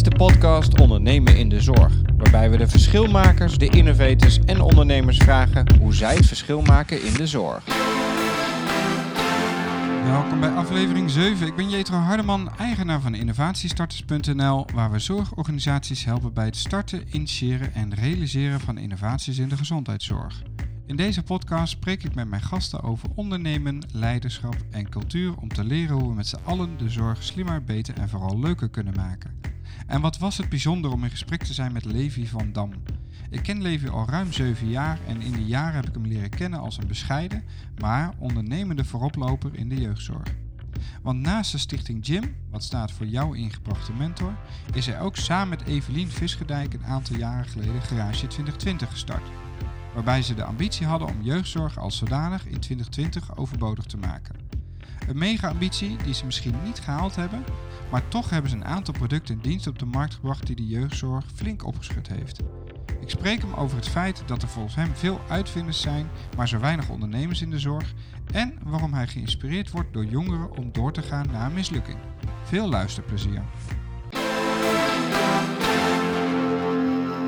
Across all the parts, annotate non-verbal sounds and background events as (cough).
is de podcast Ondernemen in de Zorg, waarbij we de verschilmakers, de innovators en ondernemers vragen hoe zij het verschil maken in de zorg. Welkom bij aflevering 7. Ik ben Jetro Hardeman, eigenaar van innovatiestarters.nl, waar we zorgorganisaties helpen bij het starten, initiëren en realiseren van innovaties in de gezondheidszorg. In deze podcast spreek ik met mijn gasten over ondernemen, leiderschap en cultuur om te leren hoe we met z'n allen de zorg slimmer, beter en vooral leuker kunnen maken. En wat was het bijzonder om in gesprek te zijn met Levi van Dam. Ik ken Levi al ruim 7 jaar en in die jaren heb ik hem leren kennen als een bescheiden, maar ondernemende vooroploper in de jeugdzorg. Want naast de stichting Jim, wat staat voor jouw ingebrachte mentor, is hij ook samen met Evelien Visgedijk een aantal jaren geleden Garage 2020 gestart. Waarbij ze de ambitie hadden om jeugdzorg als zodanig in 2020 overbodig te maken. Een mega ambitie die ze misschien niet gehaald hebben, maar toch hebben ze een aantal producten en diensten op de markt gebracht die de jeugdzorg flink opgeschud heeft. Ik spreek hem over het feit dat er volgens hem veel uitvinders zijn, maar zo weinig ondernemers in de zorg. En waarom hij geïnspireerd wordt door jongeren om door te gaan na een mislukking. Veel luisterplezier.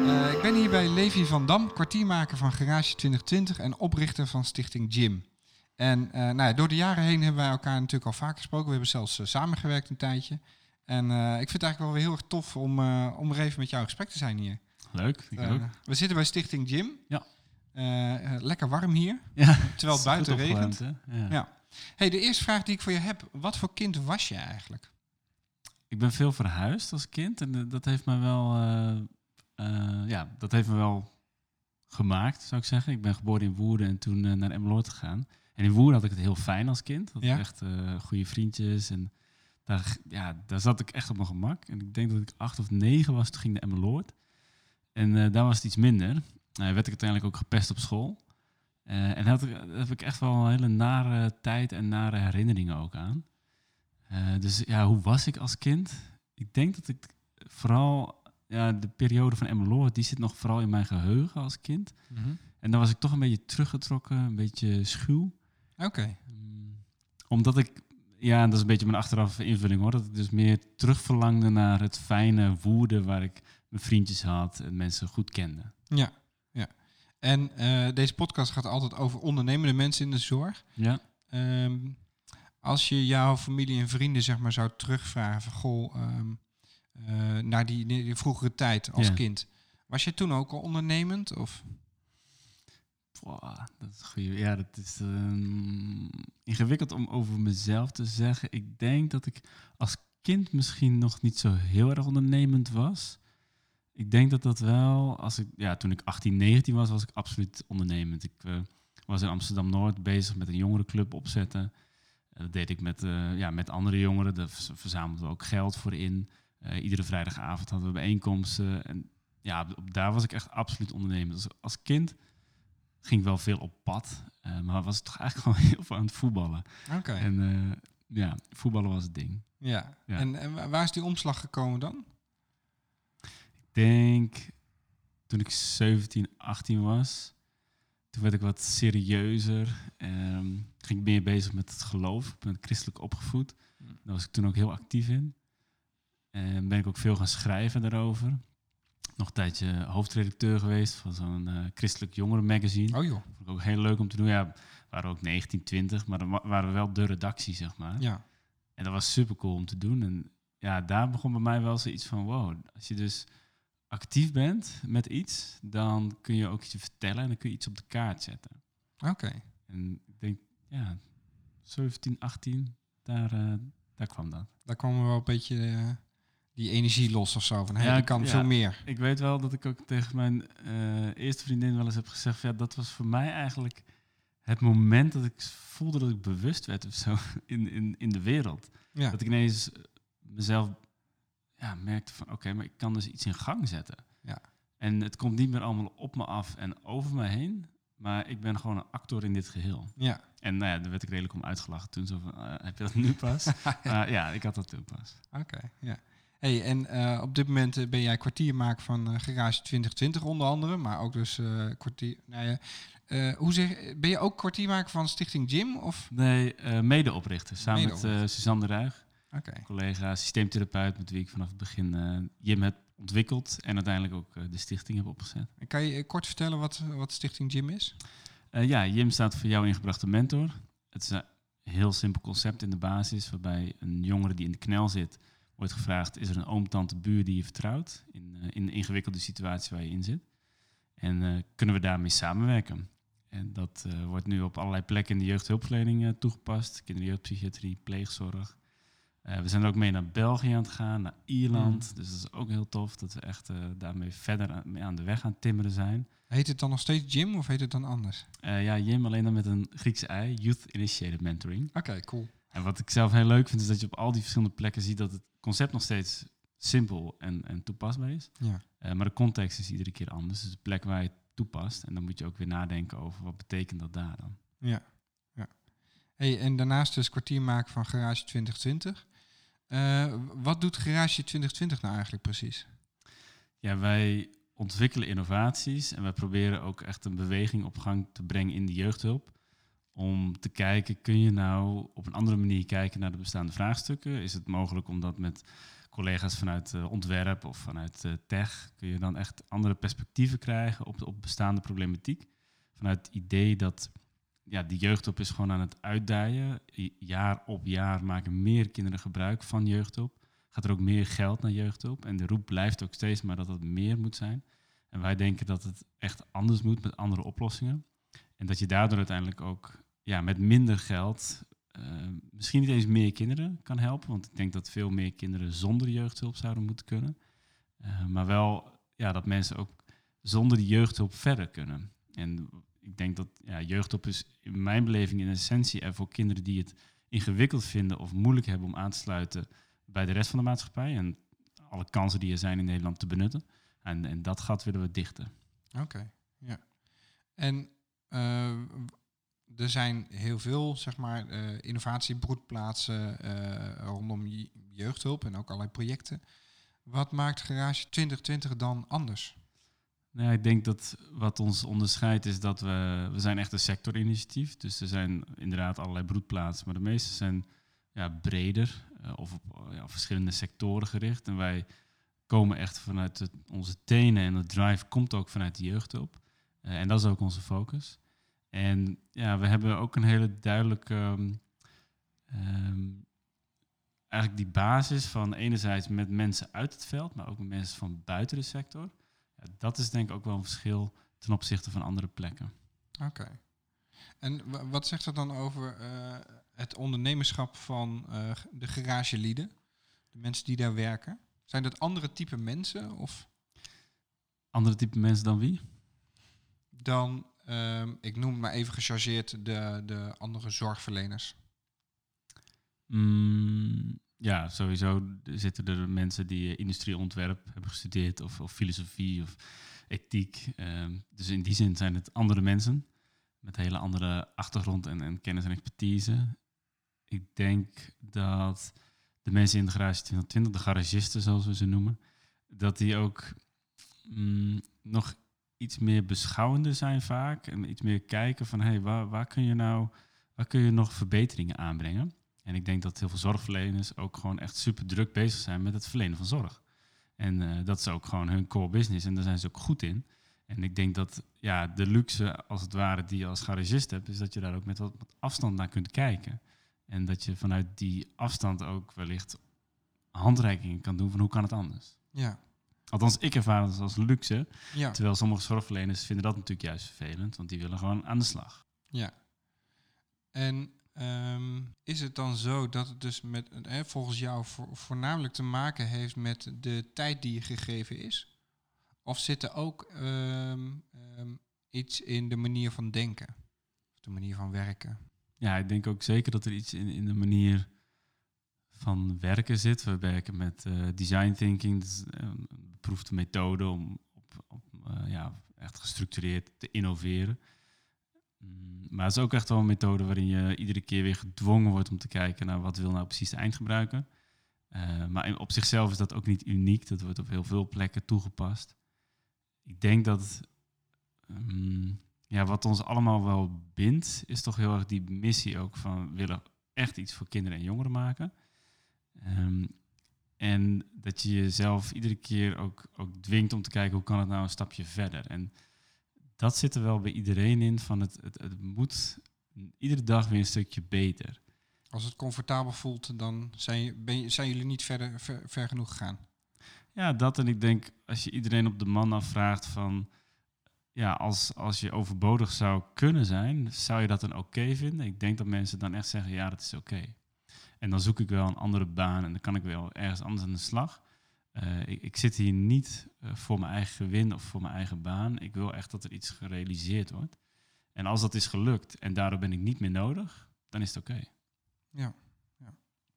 Uh, ik ben hier bij Levi van Dam, kwartiermaker van Garage 2020 en oprichter van Stichting Jim. En uh, nou ja, door de jaren heen hebben wij elkaar natuurlijk al vaak gesproken. We hebben zelfs uh, samengewerkt een tijdje. En ik vind het eigenlijk wel weer heel erg tof om, om er even met jou in gesprek te zijn hier. Leuk, ik ook. We zitten bij Stichting Jim. Ja. lekker warm hier, (laughs) ja, terwijl het buiten regent. ja. ja. Hey, de eerste vraag die ik voor je heb. Wat voor kind was je eigenlijk? Ik ben veel verhuisd als kind en dat heeft me wel ja, dat heeft me wel gemaakt, zou ik zeggen. Ik ben geboren in Woerden en toen naar Emmeloord gegaan. En in Woerden had ik het heel fijn als kind. Had ja? echt uh, goede vriendjes. En daar, ja, daar zat ik echt op mijn gemak. En ik denk dat ik acht of negen was, toen ging naar Emmeloord. En daar was het iets minder. werd ik uiteindelijk ook gepest op school. en daar, heb ik echt wel een hele nare tijd en nare herinneringen ook aan. dus ja, hoe was ik als kind? Ik denk dat ik vooral ja, de periode van Emmeloord, die zit nog vooral in mijn geheugen als kind. Mhm. En dan was ik toch een beetje teruggetrokken, een beetje schuw. Oké. Mm, omdat ik, ja, dat is een beetje mijn achteraf invulling hoor, dat ik dus meer terugverlangde naar het fijne woede waar ik mijn vriendjes had en mensen goed kende. Ja, ja. En eh, deze podcast gaat altijd over ondernemende mensen in de zorg. Ja. Ehm, als je jouw familie en vrienden zeg maar zou terugvragen van, goh, ehm, uh, naar die, die, vroegere tijd als kind. Was je toen ook al ondernemend? Of? Dat is goeie. Ja, dat is um, ingewikkeld om over mezelf te zeggen. Ik denk dat ik als kind misschien nog niet zo heel erg ondernemend was. Ik denk dat dat wel, als ik, ja, toen ik 18, 19 was, was ik absoluut ondernemend. Ik uh, was in Amsterdam Noord bezig met een jongerenclub opzetten. dat deed ik met, uh, ja, met andere jongeren. Daar verzamelden we ook geld voor in. Iedere vrijdagavond hadden we bijeenkomsten. En ja, daar was ik echt absoluut ondernemer. Dus als kind ging ik wel veel op pad. Uh, maar was het toch eigenlijk (laughs) gewoon heel veel aan het voetballen. Oké. En uh, ja, voetballen was het ding. Ja. ja. En, en, waar is die omslag gekomen dan? Ik denk toen ik 17, 18 was. Toen werd ik wat serieuzer. Um, ging ik meer bezig met het geloof. Ik ben christelijk opgevoed. Hm. Daar was ik toen ook heel actief in. En ben ik ook veel gaan schrijven daarover. Nog een tijdje hoofdredacteur geweest van zo'n uh, christelijk jongerenmagazine. Oh joh. Vond ik ook heel leuk om te doen. Ja, waren ook 19, 20, maar dan waren we wel de redactie, zeg maar. Ja. En dat was super cool om te doen. En ja, daar begon bij mij wel zoiets van, wow, als je dus actief bent met iets, dan kun je ook iets vertellen en dan kun je iets op de kaart zetten. Oké. En ik denk, ja, 17, 18, daar, uh, daar kwam dat. Daar kwam er wel een beetje... Die energie los of zo. Van hey, ja, ik kan ja, veel meer. Ik weet wel dat ik ook tegen mijn uh, eerste vriendin wel eens heb gezegd: ja, dat was voor mij eigenlijk het moment dat ik voelde dat ik bewust werd of zo (laughs) in, in, in de wereld. Ja. Dat ik ineens mezelf ja, merkte van oké, maar ik kan dus iets in gang zetten. Ja. En het komt niet meer allemaal op me af en over me heen, maar ik ben gewoon een actor in dit geheel. Ja. En nou ja, daar werd ik redelijk om uitgelachen toen. Zo van, uh, heb je dat nu pas? (laughs) Uh, ja, ik had dat toen pas. Oké, ja. Hey, en uh, op dit moment uh, ben jij kwartiermaker van uh, Garage 2020 onder andere, maar ook dus kwartier. Nou ja, hoe zeg, ben je ook kwartiermaker van Stichting Jim? Of? Nee, medeoprichter, samen met Suzanne de Ruig. Oké. Collega systeemtherapeut met wie ik vanaf het begin eh Jim heb ontwikkeld en uiteindelijk ook eh, de stichting heb opgezet. En Kan je eh, kort vertellen wat, wat Stichting Gym is? Eh, ja, Jim staat voor jouw ingebrachte mentor. Het is een heel simpel concept in de basis, waarbij een jongere die in de knel zit, wordt gevraagd, is er een oom, tante, buur die je vertrouwt in, eh, in de ingewikkelde situatie waar je in zit? En eh, kunnen we daarmee samenwerken? En dat eh, wordt nu op allerlei plekken in de jeugdhulpverlening toegepast. Kinder- en jeugdpsychiatrie, pleegzorg. We zijn er ook mee naar België aan het gaan, naar Ierland. Dus dat is ook heel tof dat we echt daarmee verder aan, mee aan de weg aan timmeren zijn. Heet het dan nog steeds Gym of heet het dan anders? Ja, Jim alleen dan met een Griekse ei, Youth Initiated Mentoring. Oké, cool. En wat ik zelf heel leuk vind, is dat je op al die verschillende plekken ziet dat het concept nog steeds simpel en, en toepasbaar is. Ja. Eh, maar de context is iedere keer anders. Dus de plek waar je het toepast. En dan moet je ook weer nadenken over wat betekent dat daar dan. Ja. ja. Hey, en daarnaast dus kwartier maken van Garage 2020. Eh, wat doet Garage 2020 nou eigenlijk precies? Ja, wij ontwikkelen innovaties en wij proberen ook echt een beweging op gang te brengen in de jeugdhulp. Om te kijken, kun je nou op een andere manier kijken naar de bestaande vraagstukken? Is het mogelijk om dat met collega's vanuit eh, ontwerp of vanuit eh, tech, kun je dan echt andere perspectieven krijgen op, op bestaande problematiek? Vanuit het idee dat ja, de jeugdhulp is gewoon aan het uitdijen. Jaar op jaar maken meer kinderen gebruik van jeugdhulp gaat er ook meer geld naar jeugdhulp. En de roep blijft ook steeds maar dat het meer moet zijn. En wij denken dat het echt anders moet met andere oplossingen. En dat je daardoor uiteindelijk ook ja, met minder geld eh, misschien niet eens meer kinderen kan helpen. Want ik denk dat veel meer kinderen zonder jeugdhulp zouden moeten kunnen. Eh, maar wel ja, dat mensen ook zonder die jeugdhulp verder kunnen. En ik denk dat ja, jeugdhulp is in mijn beleving in essentie er voor kinderen die het ingewikkeld vinden of moeilijk hebben om aan te sluiten bij de rest van de maatschappij en alle kansen die er zijn in Nederland te benutten. En, en dat gat willen we dichten. Oké, ja. En eh, er zijn heel veel, zeg maar, eh innovatiebroedplaatsen eh, rondom je- jeugdhulp en ook allerlei projecten. Wat maakt Garage 2020 dan anders? Nou, ik denk dat wat ons onderscheidt is dat we, we zijn echt een sectorinitiatief. Dus er zijn inderdaad allerlei broedplaatsen, maar de meeste zijn ja, breder eh, of op ja, verschillende sectoren gericht. En wij komen echt vanuit onze tenen en de drive komt ook vanuit de jeugdhulp. En dat is ook onze focus. En ja, we hebben ook een hele duidelijke, ehm, ehm, eigenlijk die basis van enerzijds met mensen uit het veld, maar ook met mensen van buiten de sector. Ja, dat is denk ik ook wel een verschil ten opzichte van andere plekken. Oké. En wa- wat zegt dat dan over eh, het ondernemerschap van eh, de garagelieden? De mensen die daar werken? Zijn dat andere type mensen of Andere type mensen dan wie? dan, ehm, ik noem maar even gechargeerd, de, de andere zorgverleners? Mm, ja, sowieso zitten er mensen die industrieontwerp hebben gestudeerd of, of filosofie of ethiek. Ehm, dus in die zin zijn het andere mensen met hele andere achtergrond en, en kennis en expertise. Ik denk dat de mensen in de garage 2020, de garagisten zoals we ze noemen, dat die ook mm, nog iets meer beschouwender zijn vaak en iets meer kijken van hey, waar, waar kun je nou, waar kun je nog verbeteringen aanbrengen? En ik denk dat heel veel zorgverleners ook gewoon echt super druk bezig zijn met het verlenen van zorg. En eh, dat is ook gewoon hun core business en daar zijn ze ook goed in. En ik denk dat ja, de luxe, als het ware, die je als garagist hebt, is dat je daar ook met wat, wat afstand naar kunt kijken. En dat je vanuit die afstand ook wellicht handreikingen kan doen van hoe kan het anders. Ja, Althans, ik ervaar het als luxe. ja, Terwijl sommige zorgverleners vinden dat natuurlijk juist vervelend, want die willen gewoon aan de slag. ja. En ehm, is het dan zo dat het dus met, eh, volgens jou voor, voornamelijk te maken heeft met de tijd die je gegeven is? Of zit er ook ehm, ehm, iets in de manier van denken? Of de manier van werken? Ja, ik denk ook zeker dat er iets in, in de manier van werken zit. We werken met eh, design thinking, een beproefde methode om op, op, eh, ja, echt gestructureerd te innoveren. Mm, Maar is ook echt wel een methode waarin je iedere keer weer gedwongen wordt om te kijken naar wat wil nou precies de eindgebruiker. Eh, maar op zichzelf is dat ook niet uniek. Dat wordt op heel veel plekken toegepast. Ik denk dat mm, ja, wat ons allemaal wel bindt, is toch heel erg die missie ook van willen echt iets voor kinderen en jongeren maken. Ehm, en dat je jezelf iedere keer ook, ook dwingt om te kijken hoe kan het nou een stapje verder. En dat zit er wel bij iedereen in van het, het, het moet iedere dag weer een stukje beter. Als het comfortabel voelt, dan zijn, je, ben je, zijn jullie niet verder, ver, ver genoeg gegaan. Ja, dat en ik denk als je iedereen op de man afvraagt van ja, als, als je overbodig zou kunnen zijn, zou je dat dan oké vinden? Ik denk dat mensen dan echt zeggen, ja, dat is oké. En dan zoek ik wel een andere baan en dan kan ik wel ergens anders aan de slag. Uh, ik, ik, zit hier niet uh, voor mijn eigen gewin of voor mijn eigen baan. Ik wil echt dat er iets gerealiseerd wordt. En als dat is gelukt en daardoor ben ik niet meer nodig, dan is het oké. Ja, ja.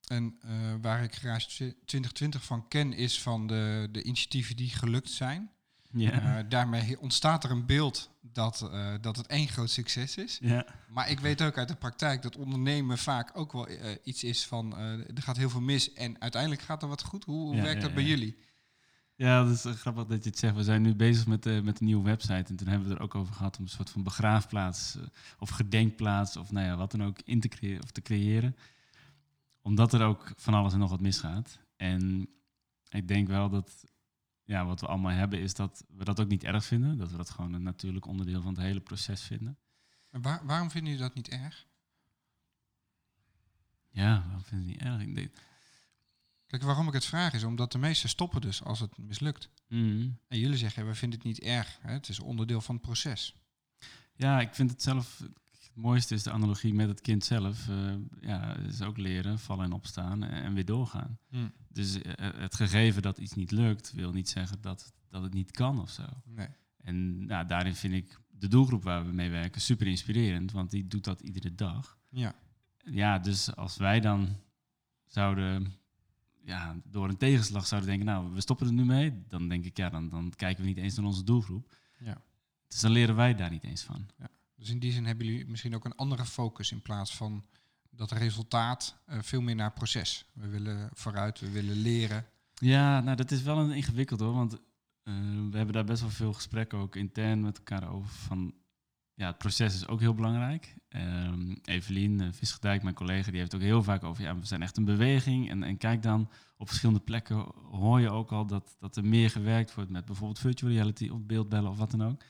En uh, waar ik Garage 2020 van ken, is van de, de initiatieven die gelukt zijn. Ja. Uh, daarmee ontstaat er een beeld dat, uh, dat het één groot succes is. Ja. Maar ik weet ook uit de praktijk dat ondernemen vaak ook wel uh, iets is van er gaat heel veel mis en uiteindelijk gaat er wat goed. Hoe, hoe Ja, werkt ja, dat bij ja. jullie? Ja, dat is grappig dat je het zegt. We zijn nu bezig met, met een nieuwe website. En toen hebben we er ook over gehad om een soort van begraafplaats eh, of gedenkplaats of nou ja, wat dan ook in te creëren of te creëren. Omdat er ook van alles en nog wat misgaat. En ik denk wel dat ja, wat we allemaal hebben is dat we dat ook niet erg vinden. Dat we dat gewoon een natuurlijk onderdeel van het hele proces vinden. En waar, waarom vinden jullie dat niet erg? Ja, waarom vind je het niet erg? Kijk, waarom ik het vraag is omdat de meesten stoppen dus als het mislukt. Mm. En jullie zeggen, we vinden het niet erg. Hè? Het is onderdeel van het proces. Ja, ik vind het zelf. Het mooiste is de analogie met het kind zelf. Eh, ja, is ook leren, vallen en opstaan en, en weer doorgaan. Dus eh, het gegeven dat iets niet lukt, wil niet zeggen dat, dat het niet kan of zo. Nee. En nou, daarin vind ik de doelgroep waar we mee werken super inspirerend, want die doet dat iedere dag. Ja. Ja, dus als wij dan zouden, ja, door een tegenslag zouden denken, nou, we stoppen er nu mee, dan denk ik, ja, dan, dan kijken we niet eens naar onze doelgroep. Ja. Dus dan leren wij daar niet eens van. Dus in die zin hebben jullie misschien ook een andere focus in plaats van dat resultaat uh, veel meer naar proces. We willen vooruit, we willen leren. Ja, nou dat is wel een ingewikkeld hoor, want uh, we hebben daar best wel veel gesprekken ook intern met elkaar over. Van, ja, het proces is ook heel belangrijk. Um, Evelien uh, Visgedijk, mijn collega, die heeft ook heel vaak over, ja, we zijn echt een beweging. En, en kijk dan, op verschillende plekken hoor je ook al dat, dat er meer gewerkt wordt met bijvoorbeeld virtual reality of beeldbellen of wat dan ook.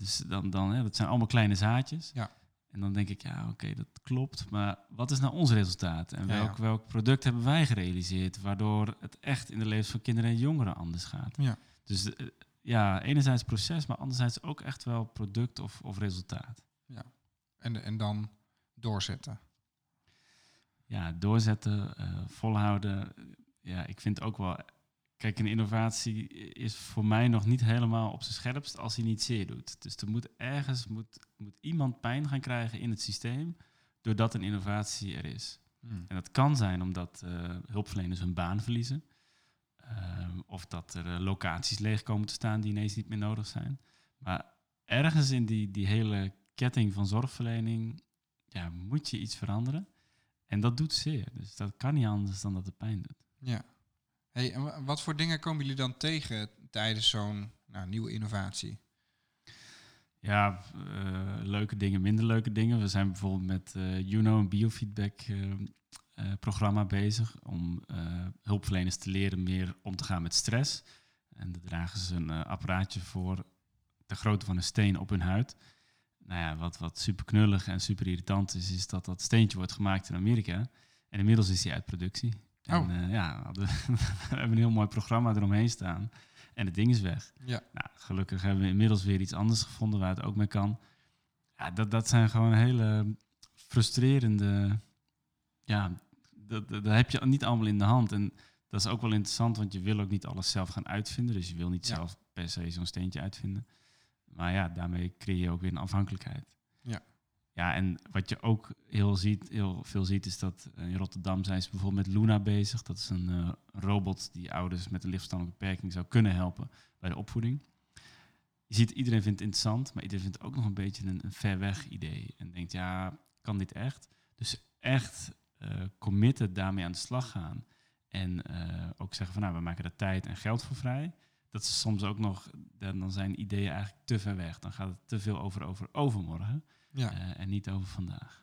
Dus dan, dan ja, dat zijn allemaal kleine zaadjes. Ja. En dan denk ik, ja, oké, okay, dat klopt. Maar wat is nou ons resultaat? En Ja, welk, ja. welk product hebben wij gerealiseerd... waardoor het echt in de levens van kinderen en jongeren anders gaat? Ja. Dus uh, ja, enerzijds proces, maar anderzijds ook echt wel product of, of resultaat. En, en dan doorzetten. Ja, doorzetten, uh, volhouden. Ja, ik vind ook wel... Kijk, een innovatie is voor mij nog niet helemaal op zijn scherpst als hij niet zeer doet. Dus er moet ergens moet, moet iemand pijn gaan krijgen in het systeem doordat een innovatie er is. Hmm. En dat kan zijn omdat uh, hulpverleners hun baan verliezen. Uh, of dat er uh, locaties leeg komen te staan die ineens niet meer nodig zijn. Maar ergens in die, die hele ketting van zorgverlening ja, moet je iets veranderen. En dat doet zeer. Dus dat kan niet anders dan dat het pijn doet. Ja. Hey, en wat voor dingen komen jullie dan tegen tijdens zo'n nou, nieuwe innovatie? Ja, uh, leuke dingen, minder leuke dingen. We zijn bijvoorbeeld met uh, Juno, een biofeedback uh, programma bezig om hulpverleners te leren meer om te gaan met stress. En daar dragen ze een apparaatje voor de grootte van een steen op hun huid. Nou ja, wat, wat super knullig en super irritant is, is dat dat steentje wordt gemaakt in Amerika. En inmiddels is die uit productie. Oh. En ja, (laughs) we hebben een heel mooi programma eromheen staan. En het ding is weg. Ja. Nou, gelukkig hebben we inmiddels weer iets anders gevonden waar het ook mee kan. Ja, dat, dat zijn gewoon hele frustrerende. Ja, dat, dat, dat, heb je niet allemaal in de hand. En dat is ook wel interessant, want je wil ook niet alles zelf gaan uitvinden. Dus je wil niet Ja. zelf per se zo'n steentje uitvinden. Maar ja, daarmee creëer je ook weer een afhankelijkheid. Ja. Ja, en wat je ook heel, ziet, heel veel ziet, is dat eh, in Rotterdam zijn ze bijvoorbeeld met Luna bezig. Dat is een eh, robot die ouders met een lichtverstandelijke beperking zou kunnen helpen bij de opvoeding. Je ziet, iedereen vindt het interessant, maar iedereen vindt het ook nog een beetje een, ver weg idee. En denkt, ja, kan dit echt? Dus echt uh, committen, daarmee aan de slag gaan. En uh, ook zeggen van, nou, we maken er tijd en geld voor vrij. Dat is soms ook nog, dan zijn ideeën eigenlijk te ver weg. Dan gaat het te veel over, over overmorgen Ja. uh, en niet over vandaag.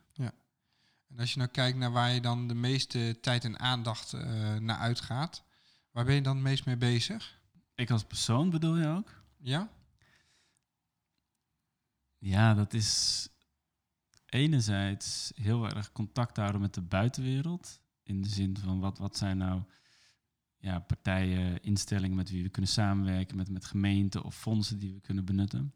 En als je nou kijkt naar waar je dan de meeste tijd en aandacht eh, naar uitgaat, waar ben je dan het meest mee bezig? Ik als persoon bedoel je ook? Ja? Ja, dat is enerzijds heel erg contact houden met de buitenwereld. In de zin van wat, wat zijn nou ja, partijen, instellingen met wie we kunnen samenwerken, met, met gemeenten of fondsen die we kunnen benutten.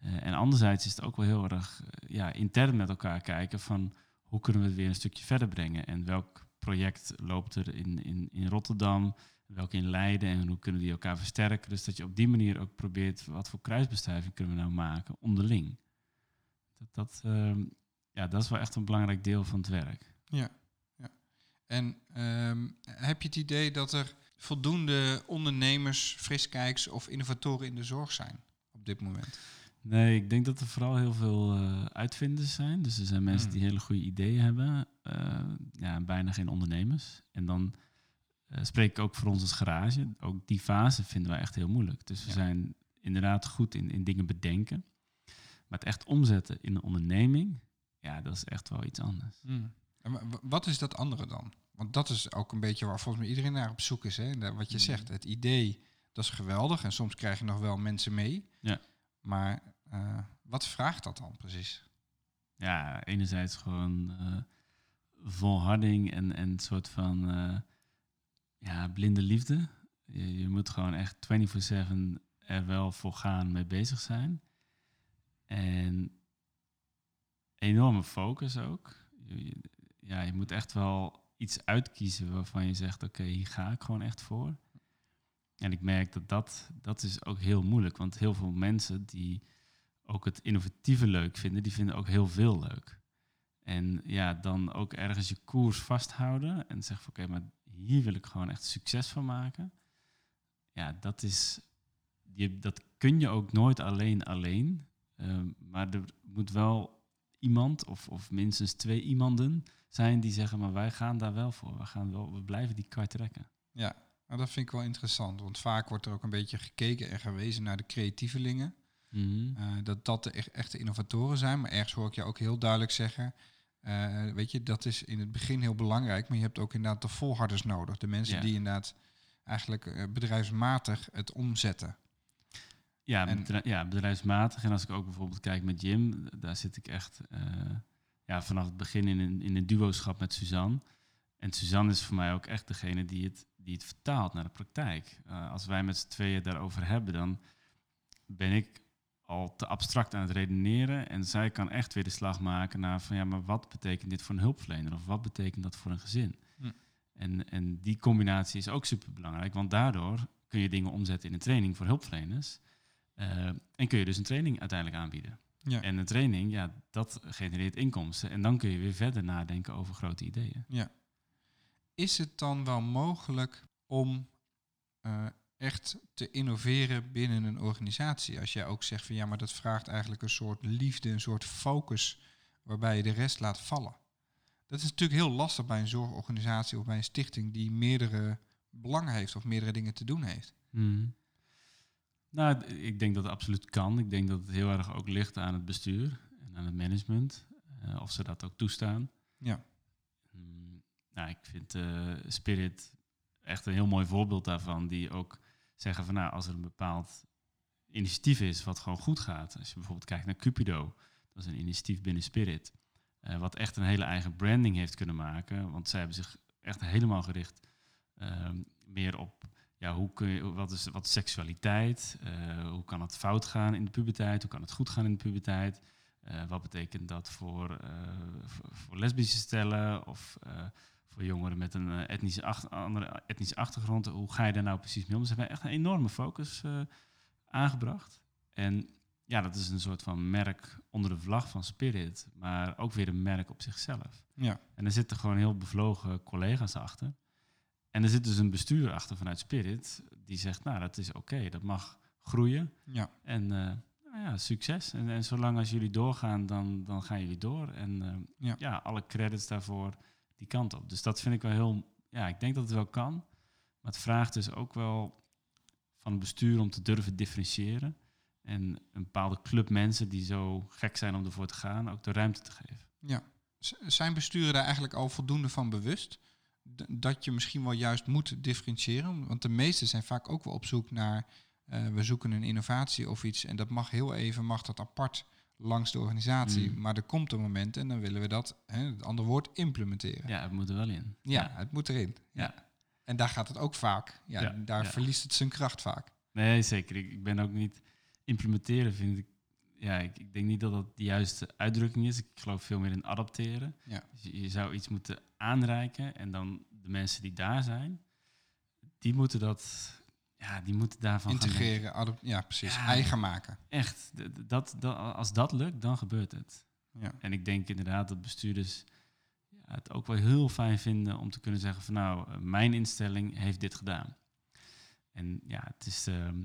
Eh, en anderzijds is het ook wel heel erg eh, ja, intern met elkaar kijken van hoe kunnen we het weer een stukje verder brengen en welk project loopt er in, in, in Rotterdam, welke in Leiden en hoe kunnen die elkaar versterken. Dus dat je op die manier ook probeert wat voor kruisbestuiving kunnen we nou maken onderling. Dat, dat, ehm, ja, dat is wel echt een belangrijk deel van het werk. Ja. ja. En ehm, heb je het idee dat er voldoende ondernemers, friskijks of innovatoren in de zorg zijn op dit moment? Nee, ik denk dat er vooral heel veel uh, uitvinders zijn. Dus er zijn mensen Hmm. die hele goede ideeën hebben. eh, ja, bijna geen ondernemers. En dan eh, spreek ik ook voor ons als garage. Ook die fase vinden wij echt heel moeilijk. Dus we Ja. zijn inderdaad goed in, in dingen bedenken. Maar het echt omzetten in een onderneming, ja, dat is echt wel iets anders. En wa- wat is dat andere dan? Want dat is ook een beetje waar volgens mij iedereen naar op zoek is. Hè? Wat je Mhm. zegt, het idee, dat is geweldig. En soms krijg je nog wel mensen mee. Ja. Maar eh, wat vraagt dat dan precies? Ja, enerzijds gewoon eh, volharding en, en een soort van eh, ja, blinde liefde. Je, moet gewoon echt 24-7 er wel voor gaan mee bezig zijn. En enorme focus ook. Je- ja, je moet echt wel iets uitkiezen waarvan je zegt, oké, hier ga ik gewoon echt voor. En ik merk dat, dat dat is ook heel moeilijk, want heel veel mensen die ook het innovatieve leuk vinden, die vinden ook heel veel leuk. En ja, dan ook ergens je koers vasthouden en zeggen van oké, maar hier wil ik gewoon echt succes van maken. Ja, dat is, je, dat kun je ook nooit alleen alleen. Ehm, maar er moet wel iemand of, of minstens twee iemanden zijn die zeggen, maar wij gaan daar wel voor. We, gaan wel, we blijven die kar trekken. Ja, nou, dat vind ik wel interessant. Want vaak wordt er ook een beetje gekeken en gewezen naar de creatievelingen. Mhm. Eh, dat dat de e- echte innovatoren zijn. Maar ergens hoor ik je ook heel duidelijk zeggen... eh, weet je, dat is in het begin heel belangrijk. Maar je hebt ook inderdaad de volharders nodig. De mensen Ja. die inderdaad eigenlijk eh, bedrijfsmatig het omzetten. Ja, En- ja, bedrijfsmatig. En als ik ook bijvoorbeeld kijk met Jim, daar zit ik echt ja, vanaf het begin in een, in een duoschap met Suzanne. En Suzanne is voor mij ook echt degene die het, die het vertaalt naar de praktijk. Eh, als wij met z'n tweeën daarover hebben, dan ben ik al te abstract aan het redeneren. En zij kan echt weer de slag maken naar van ja, maar wat betekent dit voor een hulpverlener? Of wat betekent dat voor een gezin? Hm. En, en die combinatie is ook super belangrijk, want daardoor kun je dingen omzetten in een training voor hulpverleners. Eh, en kun je dus een training uiteindelijk aanbieden. Ja. En een training, ja, dat genereert inkomsten. En dan kun je weer verder nadenken over grote ideeën. Is het dan wel mogelijk om eh, echt te innoveren binnen een organisatie? Als jij ook zegt van ja, maar dat vraagt eigenlijk een soort liefde, een soort focus, waarbij je de rest laat vallen. Dat is natuurlijk heel lastig bij een zorgorganisatie of bij een stichting die meerdere belangen heeft of meerdere dingen te doen heeft. Mhm. Nou, ik denk dat het absoluut kan. Ik denk dat het heel erg ook ligt aan het bestuur en aan het management. eh, of ze dat ook toestaan. Ja. Ik vind eh, Spirit echt een heel mooi voorbeeld daarvan. Die ook zeggen van nou, als er een bepaald initiatief is wat gewoon goed gaat. Als je bijvoorbeeld kijkt naar Cupido. Dat is een initiatief binnen Spirit. eh, wat echt een hele eigen branding heeft kunnen maken. Want zij hebben zich echt helemaal gericht ehm, meer op ja, hoe kun je, wat, is, wat seksualiteit? Eh, hoe kan het fout gaan in de puberteit? Hoe kan het goed gaan in de puberteit? Wat betekent dat voor, voor, lesbische stellen of voor jongeren met een eh, etnische, andere etnische achtergrond? Hoe ga je daar nou precies mee om? Dus we hebben echt een enorme focus eh, aangebracht. En ja, dat is een soort van merk onder de vlag van Spirit, maar ook weer een merk op zichzelf. Ja. En er zitten gewoon heel bevlogen collega's achter. En er zit dus een bestuur achter vanuit Spirit die zegt, nou, dat is oké, dat mag groeien. Ja. En eh, nou ja, succes. En, en zolang als jullie doorgaan, dan, dan gaan jullie door. En Ja. ja. alle credits daarvoor die kant op. Dus dat vind ik wel heel... Ja, ik denk dat het wel kan. Maar het vraagt dus ook wel van het bestuur om te durven differentiëren. En een bepaalde club mensen die zo gek zijn om ervoor te gaan, ook de ruimte te geven. Ja. Zijn besturen daar eigenlijk al voldoende van bewust? Dat je misschien wel juist moet differentiëren? Want de meesten zijn vaak ook wel op zoek naar... eh, we zoeken een innovatie of iets... en dat mag heel even, mag dat apart langs de organisatie. Mm. Maar er komt een moment en dan willen we dat, hè, het andere woord, implementeren. Ja, Ja, het moet er wel in. het moet erin. Ja. En daar gaat het ook vaak. Ja, Ja, daar ja. verliest het zijn kracht vaak. Nee, zeker. Ik, ik ben ook niet... Implementeren vind ik... Ja, ik, ik denk niet dat dat de juiste uitdrukking is. Ik geloof veel meer in adapteren. Ja. Dus je, je zou iets moeten aanreiken en dan de mensen die daar zijn, die moeten dat... Ja, die moeten daarvan. Integreren, ja precies, Ja. eigen maken. Echt, dat, dat, als dat lukt, dan gebeurt het. Ja. En ik denk inderdaad dat bestuurders ja, het ook wel heel fijn vinden om te kunnen zeggen van nou, eh, mijn instelling heeft dit gedaan. En ja, het is, ehm,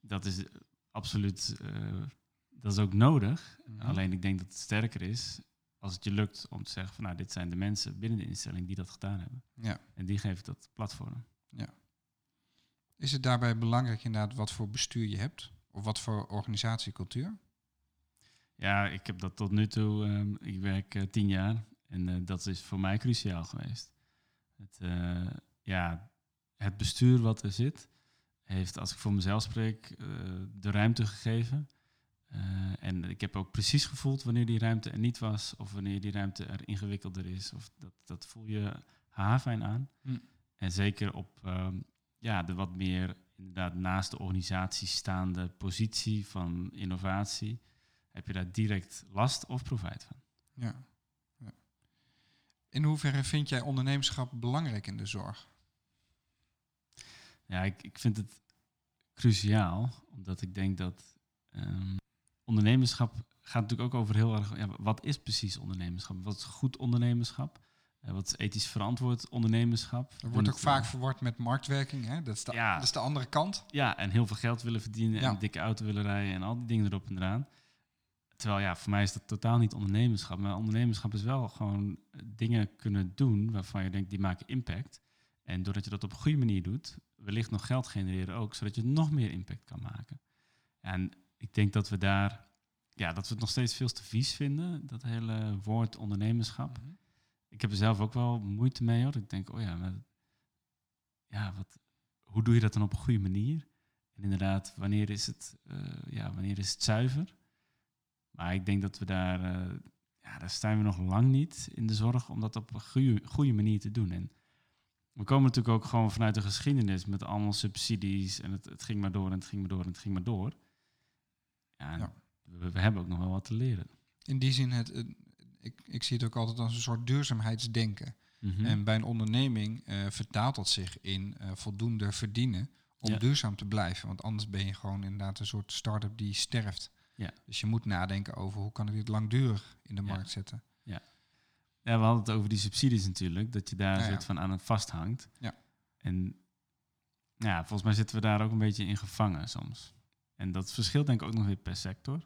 dat is absoluut, eh, dat is ook nodig. Mhm. Alleen ik denk dat het sterker is als het je lukt om te zeggen van nou, dit zijn de mensen binnen de instelling die dat gedaan hebben. Ja. En die geef ik dat platform. Is het daarbij belangrijk inderdaad wat voor bestuur je hebt? Of wat voor organisatiecultuur? Ja, ik heb dat tot nu toe. ehm, ik werk eh, tien jaar en eh, dat is voor mij cruciaal geweest. Het, eh, ja, het bestuur wat er zit, heeft, als ik voor mezelf spreek, eh, de ruimte gegeven. Eh, en ik heb ook precies gevoeld wanneer die ruimte er niet was, of wanneer die ruimte er ingewikkelder is. Of dat, dat voel je haarfijn aan. Hm. En zeker op ehm, ja, de wat meer inderdaad naast de organisatie staande positie van innovatie heb je daar direct last of profijt van. Ja. ja. In hoeverre vind jij ondernemerschap belangrijk in de zorg? Ja, ik, ik vind het cruciaal, omdat ik denk dat ehm, ondernemerschap gaat natuurlijk ook over heel erg, ja, wat is precies ondernemerschap? Wat is goed ondernemerschap? Eh, wat is ethisch verantwoord ondernemerschap? Er wordt En ook het, vaak eh, verward met marktwerking. Hè? Dat, is de, Ja. dat is de andere kant. Ja, en heel veel geld willen verdienen en Ja. een dikke auto willen rijden en al die dingen erop en eraan. Terwijl ja, voor mij is dat totaal niet ondernemerschap. Maar ondernemerschap is wel gewoon eh, dingen kunnen doen waarvan je denkt die maken impact. En doordat je dat op een goede manier doet, wellicht nog geld genereren ook, zodat je nog meer impact kan maken. En ik denk dat we daar, ja, dat we het nog steeds veel te vies vinden, dat hele woord ondernemerschap. Ik heb er zelf ook wel moeite mee hoor. Ik denk, oh ja, maar, ja wat, hoe doe je dat dan op een goede manier? En inderdaad, wanneer is het, eh, ja, wanneer is het zuiver? Maar ik denk dat we daar, eh, ja, daar staan we nog lang niet in de zorg om dat op een goede, goede manier te doen. En we komen natuurlijk ook gewoon vanuit de geschiedenis met allemaal subsidies en het, het ging maar door en het ging maar door en het ging maar door. Ja. We, we hebben ook nog wel wat te leren. In die zin, het- ik, ik zie het ook altijd als een soort duurzaamheidsdenken. Mhm. En bij een onderneming eh, vertaalt dat zich in eh, voldoende verdienen om Ja. duurzaam te blijven. Want anders ben je gewoon inderdaad een soort start-up die sterft. Ja. Dus je moet nadenken over hoe kan ik dit langdurig in de Ja. markt zetten. Ja, we hadden het over die subsidies natuurlijk, dat je daar Ja, een ja. soort van aan het vasthangt. Ja. En ja, volgens mij zitten we daar ook een beetje in gevangen soms. En dat verschilt denk ik ook nog weer per sector.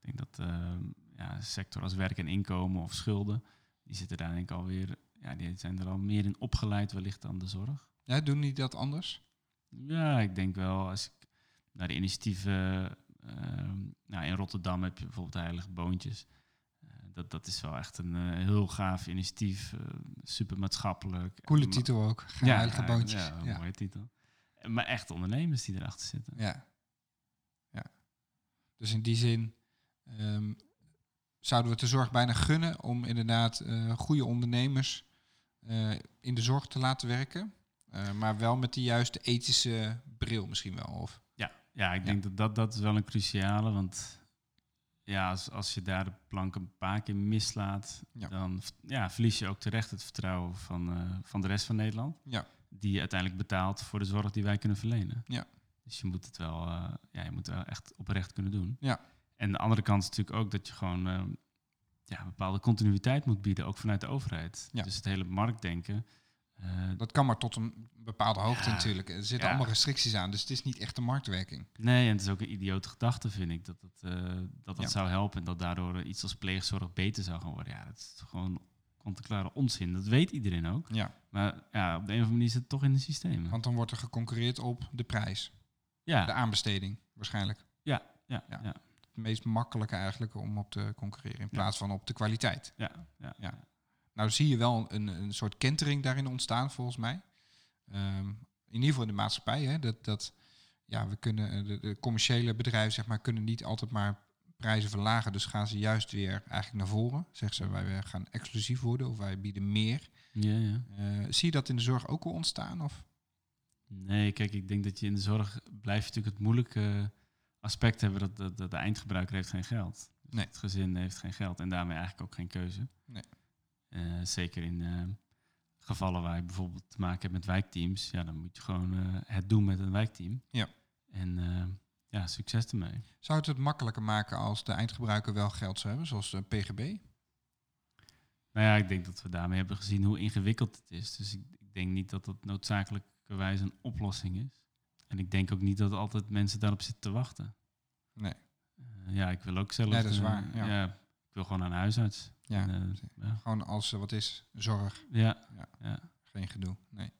Ik denk dat ehm, ja, sector als werk en inkomen of schulden, die zitten daar denk ik alweer, ja, die zijn er al meer in opgeleid wellicht dan de zorg. Ja, doen die dat anders? Ja, ik denk wel als ik naar de initiatieven. ehm, nou, in Rotterdam heb je bijvoorbeeld Heilige Boontjes. Eh, dat, dat is wel echt een eh, heel gaaf initiatief. eh, super maatschappelijk. Coole titel ook. Ja, Heilige boontjes. Ja, mooie titel. Maar echt ondernemers die erachter zitten. Ja. ja. Dus in die zin ehm, zouden we het de zorg bijna gunnen om inderdaad eh, goede ondernemers eh, in de zorg te laten werken. Eh, maar wel met de juiste ethische bril misschien wel. Of, Ja, ja ik denk dat, dat dat is wel een cruciale. Want ja, als, als je daar de plank een paar keer mislaat, Ja. dan ja, verlies je ook terecht het vertrouwen van, van de rest van Nederland. Ja. Die uiteindelijk betaalt voor de zorg die wij kunnen verlenen. Ja. Dus je moet het wel, ja, je moet het wel echt oprecht kunnen doen. Ja. En de andere kant is natuurlijk ook dat je gewoon eh, ja, een bepaalde continuïteit moet bieden, ook vanuit de overheid. Ja. Dus het hele marktdenken. eh, dat kan maar tot een bepaalde hoogte Ja. natuurlijk. Er zitten Ja. allemaal restricties aan, dus het is niet echt een marktwerking. Nee, en het is ook een idiote gedachte, vind ik, dat het, eh, dat, dat Ja. zou helpen en dat daardoor iets als pleegzorg beter zou gaan worden. Ja, dat is gewoon kant-en-klare onzin. Dat weet iedereen ook. Ja, Maar ja, op de een of andere manier zit het toch in de systemen. want dan wordt er geconcurreerd op de prijs. Ja, De aanbesteding waarschijnlijk. ja, ja, Ja. Meest makkelijke eigenlijk om op te concurreren. In plaats van op de kwaliteit. Ja, ja, Ja. Nou zie je wel een, een soort kentering daarin ontstaan volgens mij. Ehm, in ieder geval in de maatschappij. Hè, dat, dat ja, we kunnen, eh, de, de commerciële bedrijven zeg maar, kunnen niet altijd maar prijzen verlagen. Dus gaan ze juist weer eigenlijk naar voren. Zeggen ze wij gaan exclusief worden of wij bieden meer. ja, ja. Eh, zie je dat in de zorg ook al ontstaan? Of? Nee, kijk, ik denk dat je in de zorg blijf je natuurlijk het moeilijke aspect hebben dat, dat, dat de eindgebruiker heeft geen geld. Dus Nee. Het gezin heeft geen geld en daarmee eigenlijk ook geen keuze. Nee. Eh, zeker in eh, gevallen waar je bijvoorbeeld te maken hebt met wijkteams, ja, dan moet je gewoon eh, het doen met een wijkteam. Ja. En ja, succes ermee. Zou het het makkelijker maken als de eindgebruiker wel geld zou hebben, zoals de PGB? Nou ja, ik denk dat we daarmee hebben gezien hoe ingewikkeld het is. Dus ik, ik denk niet dat dat noodzakelijkerwijs een oplossing is. En ik denk ook niet dat altijd mensen daarop zitten te wachten. Eh, ja, ik wil ook zelf. Nee, dat is eh, waar, ja. ik wil gewoon naar een huisarts. Ja, En, eh, ja. gewoon als er wat is, zorg, Ja, Ja. ja. geen gedoe. Nee.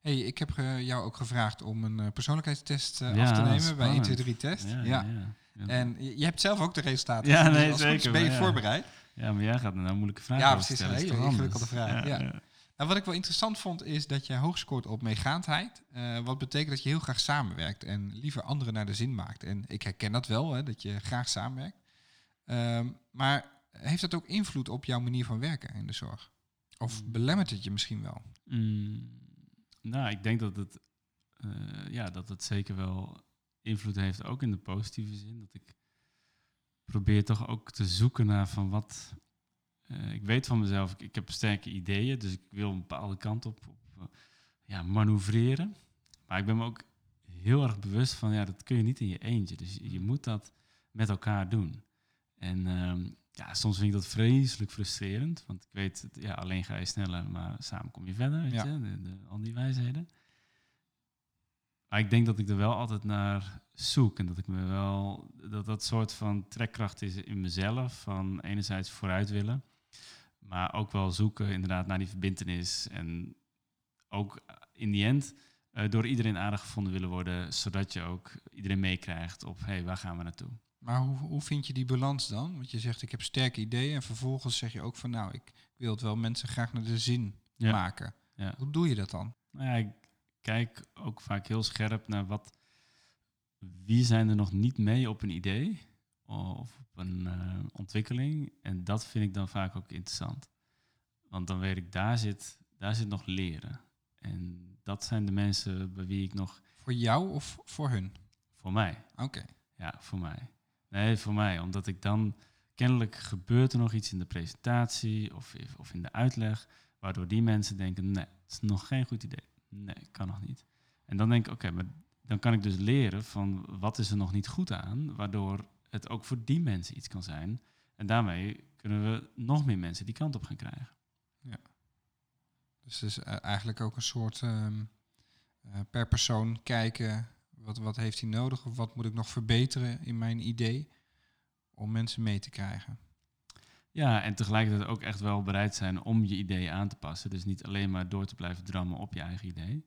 Hey, ik heb jou ook gevraagd om een eh, persoonlijkheidstest eh, Ja, af te nemen bij spannend. 1, 2, 3 test. Ja, Ja. ja, ja. Ja. En je hebt zelf ook de resultaten. Ja, dus nee, is zeker, Ben je ja. voorbereid? Ja, maar jij gaat nou moeilijke vragen Ja, precies, een hele ingewikkelde vraag, ja. Nou, wat ik wel interessant vond, is dat jij hoog scoort op meegaandheid. Eh, wat betekent dat je heel graag samenwerkt en liever anderen naar de zin maakt. En ik herken dat wel, hè, dat je graag samenwerkt. Ehm, maar heeft dat ook invloed op jouw manier van werken in de zorg? Of belemmert het je misschien wel? Mm, nou, ik denk dat het, eh, ja, dat het zeker wel invloed heeft, ook in de positieve zin. Dat ik probeer toch ook te zoeken naar van wat... eh, ik weet van mezelf, ik, ik heb sterke ideeën, dus ik wil een bepaalde kant op, op eh, ja, manoeuvreren. Maar ik ben me ook heel erg bewust van, ja, dat kun je niet in je eentje. Dus je, je moet dat met elkaar doen. En ehm, ja, soms vind ik dat vreselijk frustrerend. Want ik weet, ja, alleen ga je sneller, maar samen kom je verder. Weet Ja. je? De, de- al die wijsheden. Maar ik denk dat ik er wel altijd naar zoek. En dat ik me wel, dat dat soort van trekkracht is in mezelf. Van enerzijds vooruit willen. Maar ook wel zoeken inderdaad naar die verbindenis. En ook in die end eh, door iedereen aardig gevonden willen worden. Zodat je ook iedereen meekrijgt op, hé, hey, waar gaan we naartoe? Maar hoe, hoe vind je die balans dan? Want je zegt, ik heb sterke ideeën. En vervolgens zeg je ook van, nou, ik wil het wel mensen graag naar de zin Ja. maken. Ja. Hoe doe je dat dan? Nou ja, ik kijk ook vaak heel scherp naar wat. Wie zijn er nog niet mee op een idee of op een eh, ontwikkeling? En dat vind ik dan vaak ook interessant. Want dan weet ik, daar zit, daar zit nog leren. En dat zijn de mensen bij wie ik nog, Voor jou of voor hun? voor mij, Oké. ja, voor mij. Nee, voor mij, omdat ik dan kennelijk gebeurt er nog iets in de presentatie of, of in de uitleg, waardoor die mensen denken, nee, het is nog geen goed idee. Nee, kan nog niet. En dan denk ik, oké, maar dan kan ik dus leren van wat is er nog niet goed aan, waardoor het ook voor die mensen iets kan zijn. En daarmee kunnen we nog meer mensen die kant op gaan krijgen. Dus het is eh, eigenlijk ook een soort ehm, eh, per persoon kijken, wat, wat heeft hij nodig of wat moet ik nog verbeteren in mijn idee om mensen mee te krijgen. Ja, en tegelijkertijd ook echt wel bereid zijn om je idee aan te passen. Dus niet alleen maar door te blijven drammen op je eigen idee.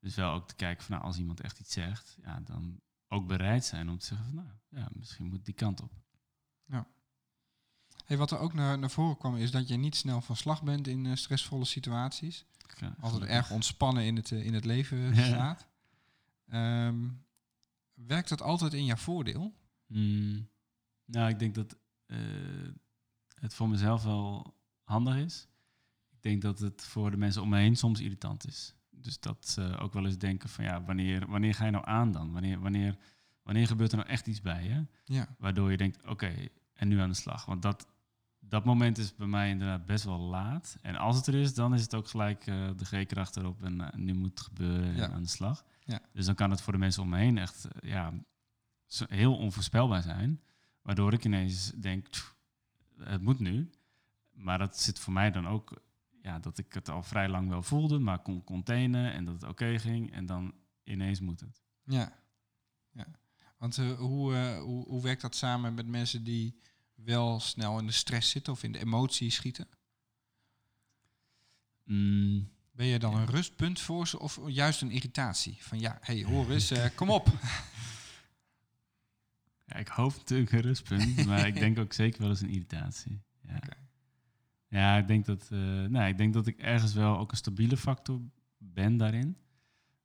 Dus wel ook te kijken van, nou, als iemand echt iets zegt, ja, dan ook bereid zijn om te zeggen van, nou, ja, misschien moet die kant op. Hey, wat er ook naar, naar voren kwam is dat je niet snel van slag bent in eh, stressvolle situaties. Ja, Altijd gelukkig. erg ontspannen in het, eh, in het leven Ja. staat. Ehm, werkt dat altijd in jouw voordeel? Mm, nou, ik denk dat eh, het voor mezelf wel handig is. Ik denk dat het voor de mensen om me heen soms irritant is. Dus dat ze ook wel eens denken van ja, wanneer, wanneer ga je nou aan dan? Wanneer, wanneer, wanneer gebeurt er nou echt iets bij je? Ja. Waardoor je denkt, oké, en nu aan de slag. Want dat, dat moment is bij mij inderdaad best wel laat. En als het er is, dan is het ook gelijk eh, de G-kracht erop en eh, nu moet het gebeuren Ja. en aan de slag. Ja. Dus dan kan het voor de mensen om me heen echt eh, ja, heel onvoorspelbaar zijn. Waardoor ik ineens denk, "Pff, het moet nu. Maar dat zit voor mij dan ook, ja, dat ik het al vrij lang wel voelde, maar kon containen en dat het oké ging. En dan ineens moet het. Ja. ja. Want eh, hoe, eh, hoe, hoe werkt dat samen met mensen die wel snel in de stress zitten of in de emotie schieten? Mm, Ben je dan een rustpunt voor ze of juist een irritatie? Van ja, hey, hoor eens, eh, (laughs) kom op. Ja, ik ik hoop natuurlijk een rustpunt, maar ik denk ook zeker wel eens een irritatie. Ja, ja ik, denk dat, nou, ik denk dat ik ergens wel ook een stabiele factor ben daarin.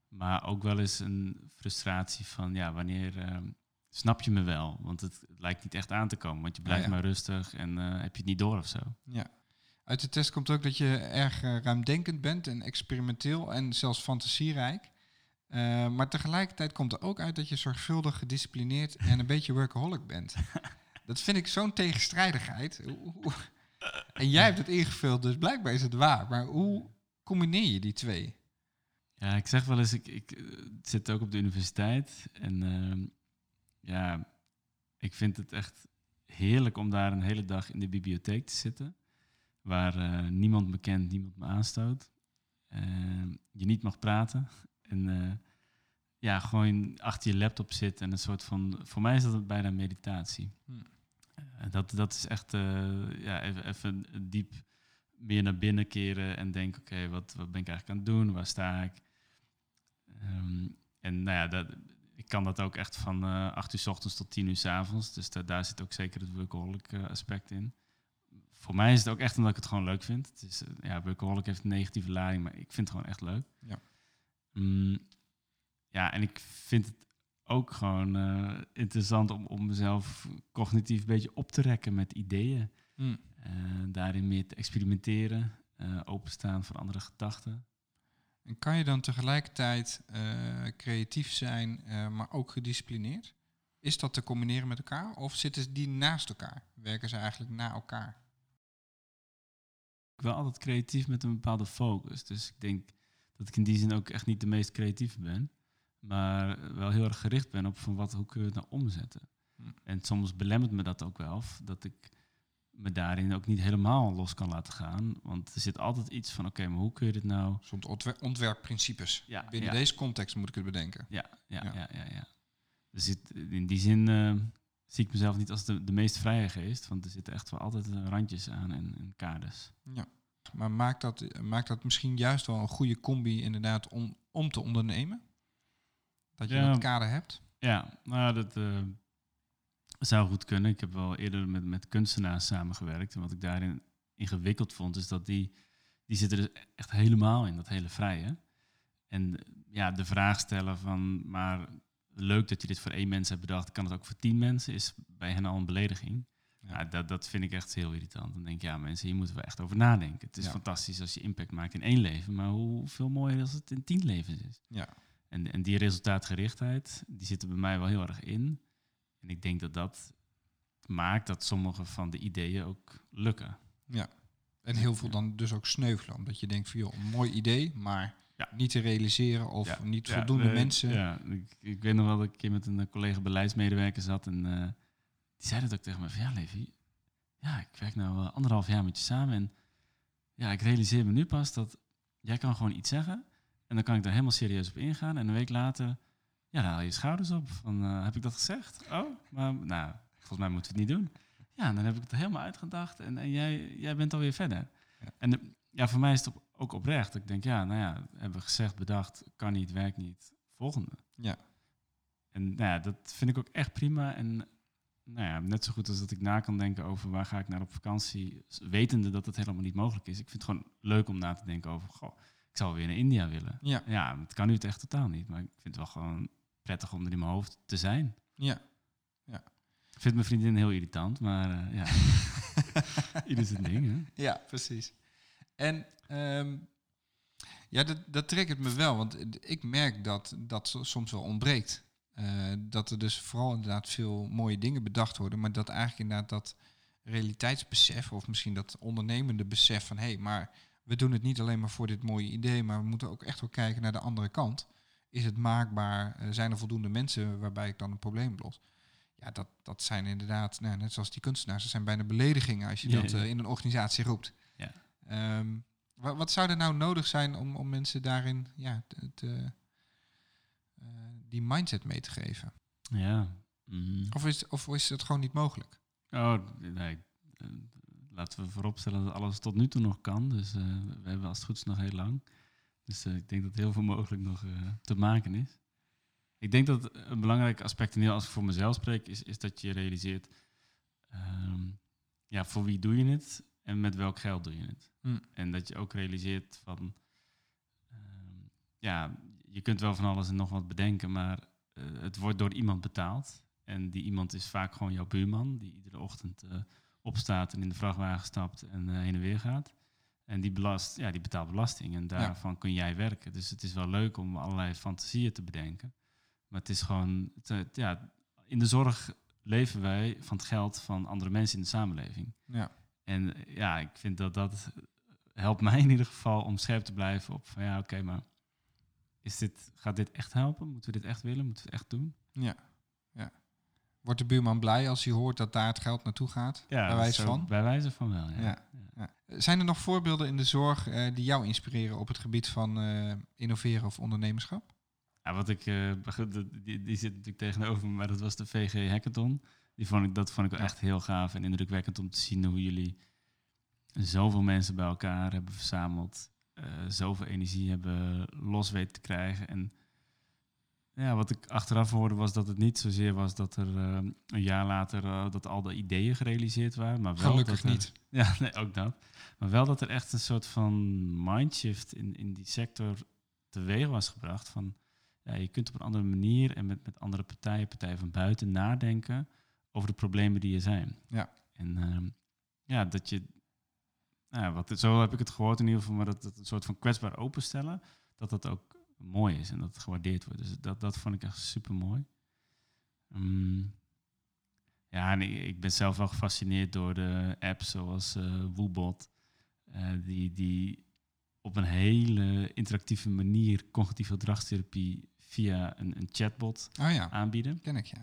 Maar ook wel eens een frustratie van, ja, wanneer ehm, snap je me wel? Want het, het lijkt niet echt aan te komen, want je blijft ja. maar rustig en eh, heb je het niet door of zo. Ja. Uit de test komt ook dat je erg eh, ruimdenkend bent en experimenteel en zelfs fantasierijk. Maar tegelijkertijd komt er ook uit dat je zorgvuldig, gedisciplineerd en een beetje workaholic bent. (laughs) dat vind ik zo'n tegenstrijdigheid. Hoe- hoe- En jij hebt het ingevuld, dus blijkbaar is het waar. Maar hoe combineer je die twee? Ja, ik zeg wel eens, ik, ik eh, zit ook op de universiteit en ehm, ja, ik vind het echt heerlijk om daar een hele dag in de bibliotheek te zitten, waar eh, niemand me kent, niemand me aanstoot, Ehm, je niet mag praten en eh, ja, gewoon achter je laptop zit en een soort van, voor mij is dat bijna meditatie. Hmm. Eh, dat, dat is echt, eh, ja, even, even diep meer naar binnen keren en denken, oké, wat, wat ben ik eigenlijk aan het doen? Waar sta ik? Ehm, en nou ja, dat, ik kan dat ook echt van eh 8 uur s ochtends tot 10 uur s avonds. Dus da- daar zit ook zeker het workaholic aspect in. Voor mij is het ook echt omdat ik het gewoon leuk vind. Het is, ja, workaholic heeft een negatieve lading, maar ik vind het gewoon echt leuk. Ja. Mm, ja, en ik vind het ook gewoon eh, interessant om, om mezelf cognitief een beetje op te rekken met ideeën. Eh, daarin meer te experimenteren, eh, openstaan voor andere gedachten. En kan je dan tegelijkertijd creatief zijn, maar ook gedisciplineerd? Is dat te combineren met elkaar? Of zitten die naast elkaar? Werken ze eigenlijk na elkaar? Ik ben altijd creatief met een bepaalde focus. Dus ik denk dat ik in die zin ook echt niet de meest creatieve ben. Maar wel heel erg gericht ben op van wat, hoe kun je het nou omzetten. Hm. En soms belemmert me dat ook wel. Dat ik me daarin ook niet helemaal los kan laten gaan. Want er zit altijd iets van, oké, maar hoe kun je dit nou... Soms ontwer- ontwerpprincipes. Ja, Binnen ja. deze context moet ik het bedenken. Ja, ja, Ja. ja, ja. ja, Dus het, in die zin eh, zie ik mezelf niet als de, de meest vrije geest. Want er zitten echt wel altijd eh, randjes aan en, en kaders. Ja. Maar maakt dat, maakt dat misschien juist wel een goede combi inderdaad om, om te ondernemen? Dat je Ja. dat kader hebt? Ja, nou, dat eh, zou goed kunnen. Ik heb wel eerder met, met kunstenaars samengewerkt. En wat ik daarin ingewikkeld vond, is dat die, die zitten dus echt helemaal in dat hele vrije. En eh, ja, de vraag stellen van, maar leuk dat je dit voor één mens hebt bedacht, kan het ook voor tien mensen, is bij hen al een belediging. Ja. Ja. dat, dat vind ik echt heel irritant. Dan denk ik, ja mensen, hier moeten we echt over nadenken. Het is Ja. fantastisch als je impact maakt in één leven, maar hoeveel mooier als het in tien levens is. Ja. En, en die resultaatgerichtheid, die zit er bij mij wel heel erg in. En ik denk dat dat maakt dat sommige van de ideeën ook lukken. ja. En heel veel dan dus ook sneuvelen. Omdat je denkt van joh, een mooi idee, maar Ja. niet te realiseren of Ja, niet Ja, voldoende de- mensen. Ja, ik, ik weet nog wel dat ik een keer met een eh, collega beleidsmedewerker zat en eh, die zei dat ook tegen me van ja, Levi, ja, ik werk nou eh, anderhalf jaar met je samen en ja, ik realiseer me nu pas dat jij kan gewoon iets zeggen en dan kan ik daar helemaal serieus op ingaan en een week later, ja, haal je je schouders op van eh, heb ik dat gezegd? Oh, maar nou, volgens mij moeten we het niet doen. Ja, dan heb ik het helemaal uitgedacht en, en jij, jij bent alweer verder. Ja. En ja, voor mij is het op- ook oprecht. Ik denk, ja, nou ja, hebben we gezegd, bedacht, kan niet, werkt niet. Volgende. Ja. En nou ja, dat vind ik ook echt prima. En nou ja, net zo goed als dat ik na kan denken over waar ga ik naar op vakantie, wetende dat het helemaal niet mogelijk is. Ik vind het gewoon leuk om na te denken over, goh, ik zou weer naar India willen. Ja. Ja, het kan nu het echt totaal niet, maar ik vind het wel gewoon prettig om er in mijn hoofd te zijn. Ja. Ik vind mijn vriendin heel irritant, maar eh, ja, (laughs) ieder zijn ding, hè? Ja, precies. En ehm, ja, dat, dat triggert me wel, want ik merk dat dat so- soms wel ontbreekt. Eh, dat er dus vooral inderdaad veel mooie dingen bedacht worden, maar dat eigenlijk inderdaad dat realiteitsbesef, of misschien dat ondernemende besef van hé, hey, maar we doen het niet alleen maar voor dit mooie idee, maar we moeten ook echt wel kijken naar de andere kant. Is het maakbaar? Eh, zijn er voldoende mensen waarbij ik dan een probleem los? Ja, dat, dat zijn inderdaad, nou, net zoals die kunstenaars, dat zijn bijna beledigingen als je Ja, dat ja. eh, in een organisatie roept. Ja. Ehm, wa- wat, zou er nou nodig zijn om, om mensen daarin ja, te, te, eh, die mindset mee te geven? Ja. mhm. Of is, of is het gewoon niet mogelijk? Oh, nee. Laten we vooropstellen dat alles tot nu toe nog kan. Dus eh, we hebben als het goed is nog heel lang. Dus eh, ik denk dat heel veel mogelijk nog eh, te maken is. Ik denk dat een belangrijk aspect, en heel als ik voor mezelf spreek, is, is dat je realiseert, ehm, ja, voor wie doe je het en met welk geld doe je het? Hm. En dat je ook realiseert van, ehm, ja, je kunt wel van alles en nog wat bedenken, maar het wordt door iemand betaald. En die iemand is vaak gewoon jouw buurman, die iedere ochtend opstaat en in de vrachtwagen stapt en eh, heen en weer gaat. En die, belast, ja, die betaalt belasting en daarvan kun jij werken. Dus het is wel leuk om allerlei fantasieën te bedenken. Maar het is gewoon, het- ja, in de zorg leven wij van het geld van andere mensen in de samenleving. Ja. En eh, ja, ik vind dat dat helpt mij in ieder geval om scherp te blijven op van ja, oké, maar is dit, gaat dit echt helpen? Moeten we dit echt willen? Moeten we het echt doen? Ja. Wordt de buurman blij als hij hoort dat daar het geld naartoe gaat? Ja, bij wijze van? Bij wijze van wel, ja. Ja. Ja. Zijn er nog voorbeelden in de zorg eh, die jou inspireren op het gebied van eh, innoveren of ondernemerschap? Ja, wat ik, (laughs) de- die, die zit natuurlijk tegenover me, maar dat was de VG Hackathon. Die vond ik, dat vond ik echt heel gaaf en indrukwekkend om te zien hoe jullie zoveel mensen bij elkaar hebben verzameld. zoveel energie hebben los weten te krijgen. En ja, wat ik achteraf hoorde was dat het niet zozeer was dat er eh, een jaar later eh, dat al de ideeën gerealiseerd waren. Maar wel Gelukkig dat er- niet. (laughs) Ja, nee, ook dat. Maar wel dat er echt een soort van mindshift in, in die sector teweeg was gebracht. Van, ja, je kunt op een andere manier en met, met andere partijen, partijen van buiten, nadenken over de problemen die er zijn. Ja. En ehm, ja, dat je, nou, wat, zo heb ik het gehoord in ieder geval, maar dat, dat een soort van kwetsbaar openstellen, dat dat ook mooi is en dat het gewaardeerd wordt. Dus dat, dat vond ik echt super mooi. ja, en ik, ik ben zelf wel gefascineerd door de apps zoals eh Woebot, eh, die, die op een hele interactieve manier cognitieve gedragstherapie via een, een chatbot Oh ja, aanbieden. ken ik ja.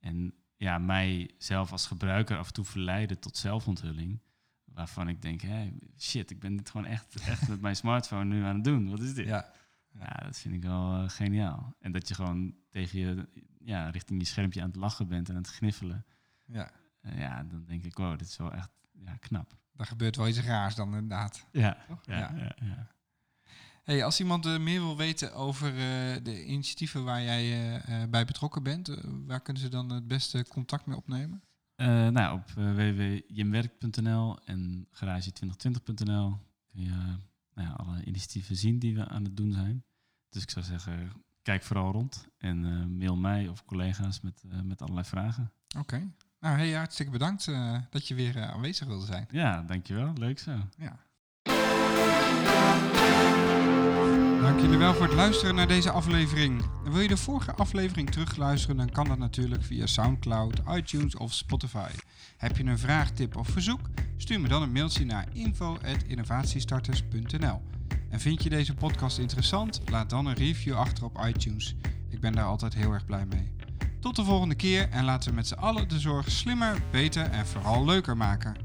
En ja, mij zelf als gebruiker af en toe verleiden tot zelfonthulling. Waarvan ik denk, hé, shit, ik ben dit gewoon echt, echt met mijn (laughs) smartphone nu aan het doen. Wat is dit? Ja, Ja, dat vind ik wel eh, geniaal. En dat je gewoon tegen je, ja, richting je schermpje aan het lachen bent en aan het gniffelen. ja. Eh, ja, dan denk ik, wow, dit is wel echt ja, knap. Daar gebeurt wel iets raars dan inderdaad. Ja, Toch? ja, ja. ja. Hey, als iemand eh, meer wil weten over de initiatieven waar jij bij betrokken bent, waar kunnen ze dan het beste contact mee opnemen? Nou, op www.jimwerk.nl en garage2020.nl kun je nou ja, alle initiatieven zien die we aan het doen zijn. Dus ik zou zeggen, kijk vooral rond en eh, mail mij of collega's met, eh, met allerlei vragen. Oké. Nou, hey, hartstikke bedankt eh, dat je weer aanwezig wilde zijn. Ja, dankjewel. Leuk zo. Ja. Dank jullie wel voor het luisteren naar deze aflevering. Wil je de vorige aflevering terugluisteren, dan kan dat natuurlijk via SoundCloud, iTunes of Spotify. Heb je een vraag, tip of verzoek? Stuur me dan een mailtje naar info.innovatiestarters.nl. En vind je deze podcast interessant? Laat dan een review achter op iTunes. Ik ben daar altijd heel erg blij mee. Tot de volgende keer en laten we met z'n allen de zorg slimmer, beter en vooral leuker maken.